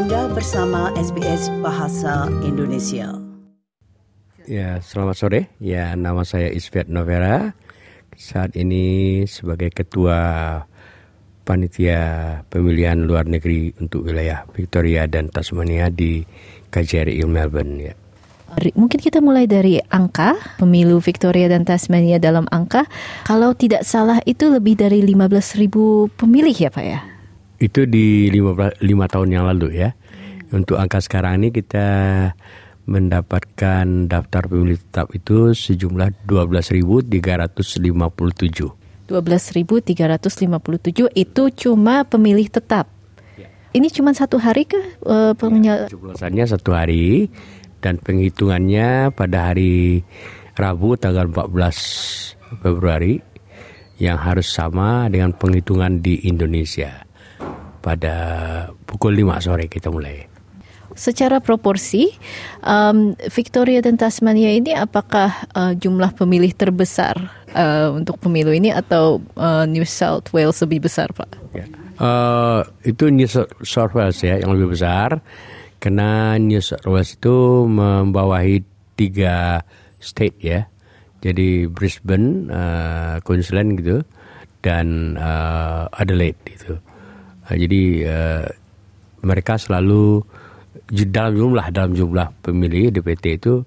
Anda bersama SBS Bahasa Indonesia. Ya, selamat sore. Ya, nama saya Isfiat Novera. Saat ini sebagai ketua panitia pemilihan luar negeri untuk wilayah Victoria dan Tasmania di KJRI Melbourne ya. Mungkin kita mulai dari angka pemilu Victoria dan Tasmania dalam angka. Kalau tidak salah itu lebih dari 15.000 pemilih ya Pak ya? Itu di 5, 5 tahun yang lalu ya. Untuk angka sekarang ini kita mendapatkan daftar pemilih tetap itu sejumlah 12.357. 12.357 itu cuma pemilih tetap. Ya. Ini cuma satu hari kah? Uh, ya, satu hari dan penghitungannya pada hari Rabu tanggal 14 Februari yang harus sama dengan penghitungan di Indonesia pada pukul 5 sore kita mulai. Secara proporsi, um, Victoria dan Tasmania ini apakah uh, jumlah pemilih terbesar uh, untuk pemilu ini atau uh, New South Wales lebih besar, Pak? Ya. Uh, itu New South Wales ya yang lebih besar karena New South Wales itu membawahi tiga state ya. Jadi Brisbane, uh, Queensland gitu dan uh, Adelaide gitu. Uh, jadi uh, mereka selalu dalam jumlah dalam jumlah pemilih DPT itu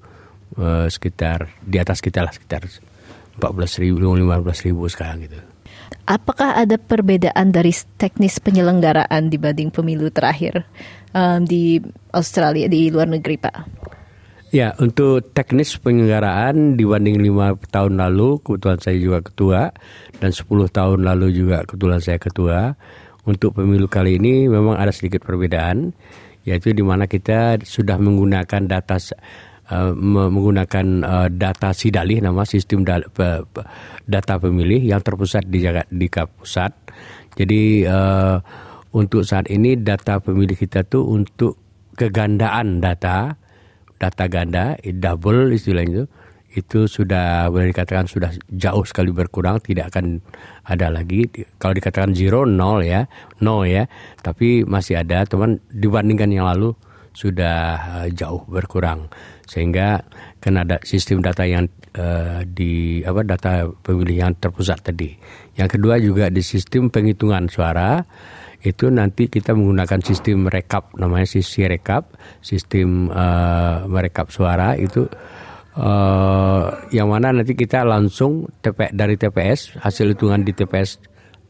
uh, sekitar di atas kita lah sekitar 14 ribu, 15 ribu sekarang gitu. Apakah ada perbedaan dari teknis penyelenggaraan dibanding pemilu terakhir um, di Australia di luar negeri, Pak? Ya, untuk teknis penyelenggaraan dibanding lima tahun lalu, kebetulan saya juga ketua, dan 10 tahun lalu juga kebetulan saya ketua. Untuk pemilu kali ini memang ada sedikit perbedaan, yaitu di mana kita sudah menggunakan data Uh, menggunakan uh, data sidalih nama sistem da, data pemilih yang terpusat di di pusat. Jadi uh, untuk saat ini data pemilih kita tuh untuk kegandaan data data ganda double istilahnya itu itu sudah boleh dikatakan sudah jauh sekali berkurang tidak akan ada lagi. Kalau dikatakan zero nol ya no ya. Tapi masih ada teman dibandingkan yang lalu sudah uh, jauh berkurang. Sehingga karena ada sistem data yang uh, di apa data pemilih yang terpusat tadi. Yang kedua juga di sistem penghitungan suara itu nanti kita menggunakan sistem rekap namanya sisi rekap sistem uh, merekap suara itu uh, yang mana nanti kita langsung TP, dari TPS hasil hitungan di TPS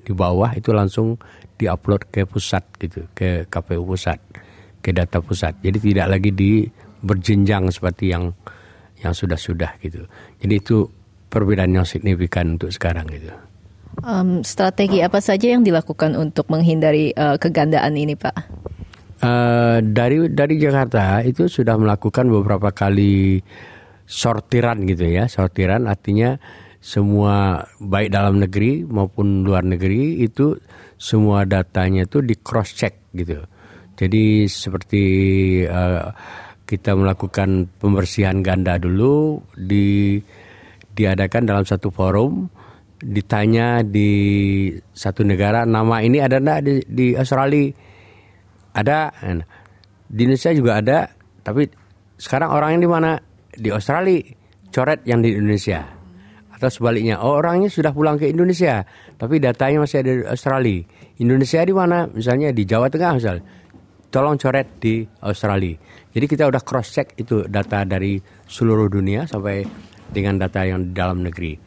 di bawah itu langsung diupload ke pusat gitu ke KPU pusat ke data pusat. Jadi tidak lagi di berjenjang seperti yang yang sudah-sudah gitu. Jadi itu perbedaan yang signifikan untuk sekarang gitu. Um, strategi apa saja yang dilakukan untuk menghindari uh, kegandaan ini, Pak? Uh, dari dari Jakarta itu sudah melakukan beberapa kali sortiran gitu ya, sortiran artinya semua baik dalam negeri maupun luar negeri itu semua datanya itu di cross check gitu. Jadi seperti uh, kita melakukan pembersihan ganda dulu di diadakan dalam satu forum ditanya di satu negara nama ini ada enggak di, di Australia? Ada. Di Indonesia juga ada tapi sekarang orangnya di mana di Australia coret yang di Indonesia atau sebaliknya oh, orangnya sudah pulang ke Indonesia tapi datanya masih ada di Australia Indonesia di mana misalnya di Jawa Tengah misalnya tolong coret di Australia. Jadi kita udah cross check itu data dari seluruh dunia sampai dengan data yang di dalam negeri.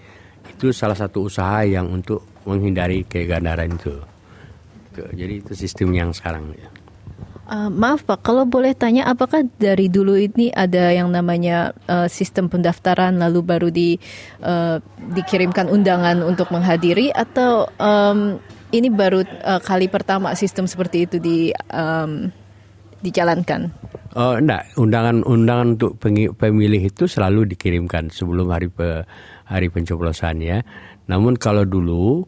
Itu salah satu usaha yang untuk menghindari kegandaran itu. Jadi itu sistem yang sekarang. Uh, maaf Pak, kalau boleh tanya, apakah dari dulu ini ada yang namanya uh, sistem pendaftaran lalu baru di uh, dikirimkan undangan untuk menghadiri atau um, ini baru uh, kali pertama sistem seperti itu di um, dijalankan. Oh, enggak, undangan-undangan untuk pemilih itu selalu dikirimkan sebelum hari pe, hari pencoblosan ya. Namun kalau dulu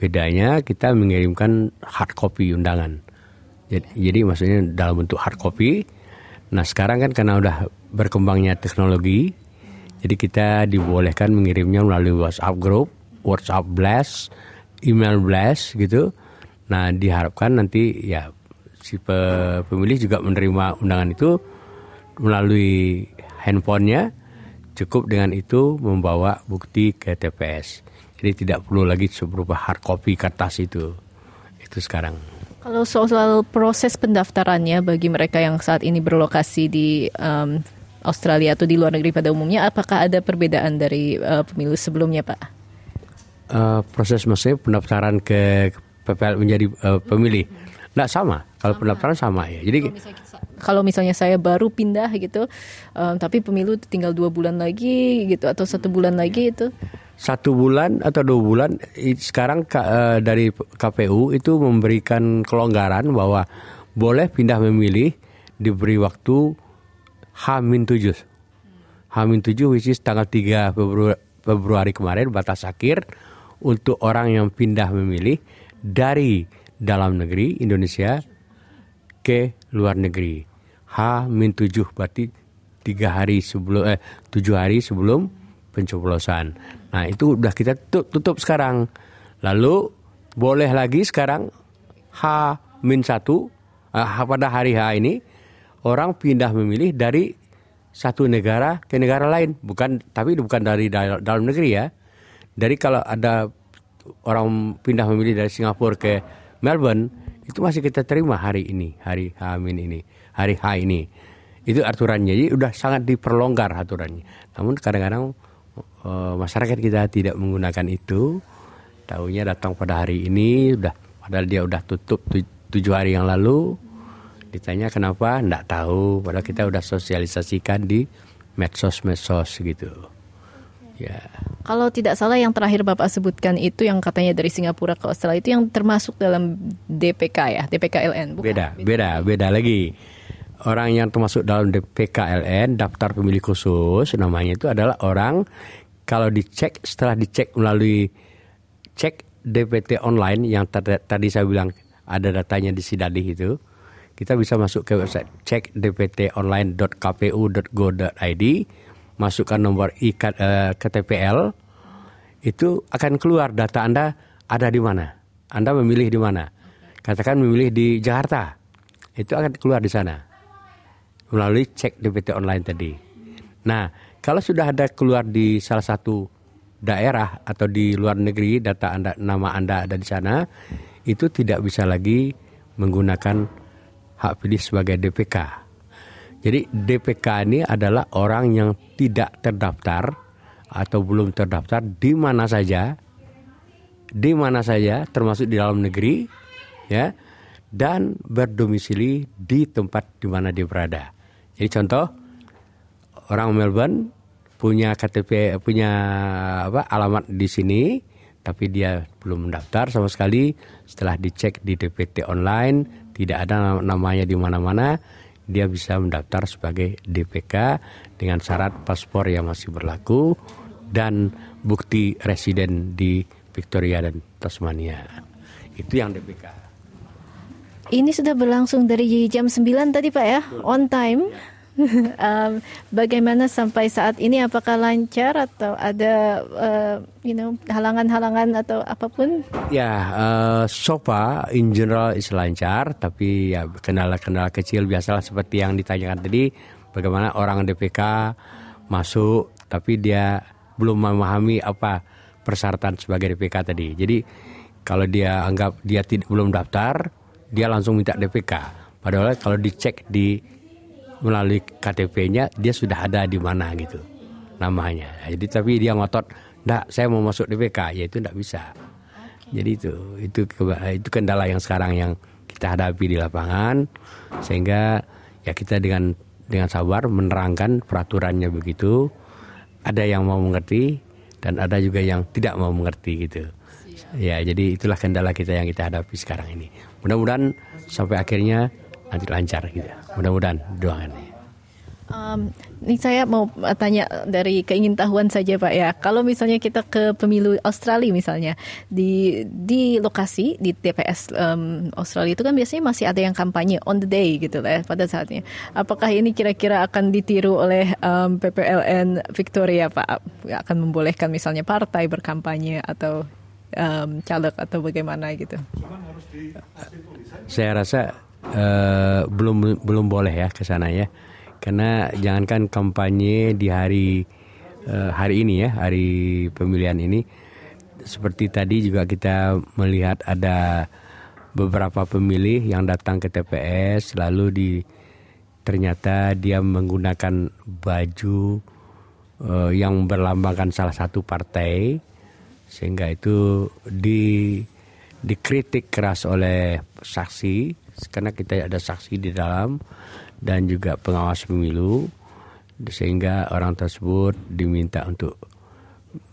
bedanya kita mengirimkan hard copy undangan. Jadi, maksudnya dalam bentuk hard copy. Nah, sekarang kan karena udah berkembangnya teknologi, jadi kita dibolehkan mengirimnya melalui WhatsApp group, WhatsApp blast, email blast gitu. Nah diharapkan nanti ya si pemilih juga menerima undangan itu melalui handphonenya cukup dengan itu membawa bukti ke TPS. Jadi tidak perlu lagi berupa hard copy kertas itu. Itu sekarang. Kalau soal proses pendaftarannya bagi mereka yang saat ini berlokasi di um, Australia atau di luar negeri pada umumnya, apakah ada perbedaan dari uh, pemilu sebelumnya, Pak? Uh, proses maksudnya pendaftaran ke PPL menjadi uh, pemilih, tidak sama. Kalau pendaftaran sama ya. Jadi kalau misalnya saya baru pindah gitu, um, tapi pemilu tinggal dua bulan lagi gitu atau satu bulan lagi itu? Satu bulan atau dua bulan sekarang uh, dari KPU itu memberikan kelonggaran bahwa boleh pindah memilih diberi waktu H-7. H-7 which is tanggal 3 Februari, Februari kemarin batas akhir untuk orang yang pindah memilih dari dalam negeri Indonesia ke luar negeri. H-7 berarti tiga hari sebelum eh tujuh hari sebelum pencoblosan. Nah itu udah kita tutup, tutup sekarang. Lalu boleh lagi sekarang H-1 eh, pada hari H ini orang pindah memilih dari satu negara ke negara lain, bukan tapi bukan dari dalam negeri ya. Dari kalau ada orang pindah memilih dari Singapura ke Melbourne, itu masih kita terima hari ini, hari Hamin ini, hari H ini. Itu aturannya, jadi udah sangat diperlonggar aturannya. Namun kadang-kadang e, masyarakat kita tidak menggunakan itu. Tahunya datang pada hari ini, udah padahal dia udah tutup tujuh hari yang lalu. Ditanya kenapa, enggak tahu. Padahal kita udah sosialisasikan di medsos-medsos gitu. Ya. Kalau tidak salah yang terakhir Bapak sebutkan itu yang katanya dari Singapura ke Australia itu yang termasuk dalam DPK ya, DPKLN. Bukan? Beda, beda, beda lagi. Orang yang termasuk dalam DPKLN, daftar pemilih khusus, namanya itu adalah orang kalau dicek setelah dicek melalui cek DPT online yang tadi saya bilang ada datanya di Sidadih itu, kita bisa masuk ke website cek dptonline.kpu.go.id masukkan nomor ikat uh, KTPL itu akan keluar data Anda ada di mana. Anda memilih di mana. Katakan memilih di Jakarta. Itu akan keluar di sana. Melalui cek DPT online tadi. Nah, kalau sudah ada keluar di salah satu daerah atau di luar negeri data Anda nama Anda ada di sana, itu tidak bisa lagi menggunakan hak pilih sebagai DPK jadi DPK ini adalah orang yang tidak terdaftar atau belum terdaftar di mana saja, di mana saja, termasuk di dalam negeri, ya, dan berdomisili di tempat di mana dia berada. Jadi contoh orang Melbourne punya KTP punya apa alamat di sini tapi dia belum mendaftar sama sekali setelah dicek di DPT online tidak ada namanya di mana-mana dia bisa mendaftar sebagai DPK dengan syarat paspor yang masih berlaku dan bukti residen di Victoria dan Tasmania. Itu yang DPK. Ini sudah berlangsung dari jam 9 tadi Pak ya, on time. Um, bagaimana sampai saat ini? Apakah lancar atau ada uh, you know halangan-halangan atau apa pun? Ya, uh, so far in general is lancar, tapi ya kendala-kendala kecil biasalah seperti yang ditanyakan tadi, bagaimana orang DPK masuk tapi dia belum memahami apa persyaratan sebagai DPK tadi. Jadi kalau dia anggap dia tidak belum daftar, dia langsung minta DPK. Padahal kalau dicek di melalui KTP-nya dia sudah ada di mana gitu namanya. Jadi tapi dia ngotot, "Ndak, saya mau masuk DPK." Ya itu ndak bisa. Jadi itu itu itu kendala yang sekarang yang kita hadapi di lapangan sehingga ya kita dengan dengan sabar menerangkan peraturannya begitu. Ada yang mau mengerti dan ada juga yang tidak mau mengerti gitu. Ya, jadi itulah kendala kita yang kita hadapi sekarang ini. Mudah-mudahan sampai akhirnya nanti lancar gitu. Mudah-mudahan doakan. Um, ini saya mau tanya dari keingintahuan saja Pak ya. Kalau misalnya kita ke pemilu Australia misalnya di di lokasi di TPS um, Australia itu kan biasanya masih ada yang kampanye on the day gitu lah ya, pada saatnya. Apakah ini kira-kira akan ditiru oleh um, PPLN Victoria Pak? Akan membolehkan misalnya partai berkampanye atau um, caleg atau bagaimana gitu? Saya rasa uh, belum belum boleh ya ke sana ya. Karena jangankan kampanye di hari uh, hari ini ya, hari pemilihan ini seperti tadi juga kita melihat ada beberapa pemilih yang datang ke TPS lalu di ternyata dia menggunakan baju uh, yang berlambangkan salah satu partai sehingga itu di dikritik keras oleh saksi karena kita ada saksi di dalam dan juga pengawas pemilu sehingga orang tersebut diminta untuk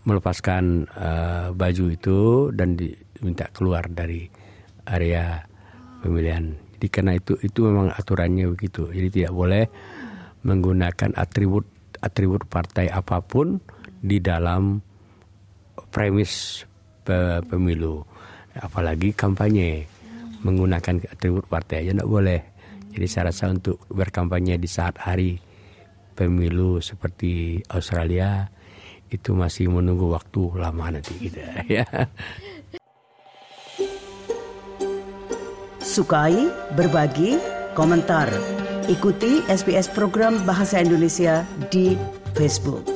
melepaskan uh, baju itu dan diminta keluar dari area pemilihan. Jadi karena itu itu memang aturannya begitu. Jadi tidak boleh menggunakan atribut atribut partai apa pun di dalam premis pemilu. Apalagi kampanye menggunakan atribut partai aja tidak boleh. Jadi saya rasa untuk berkampanye di saat hari pemilu seperti Australia itu masih menunggu waktu lama nanti kita ya. Sukai, berbagi, komentar. Ikuti SBS program Bahasa Indonesia di Facebook.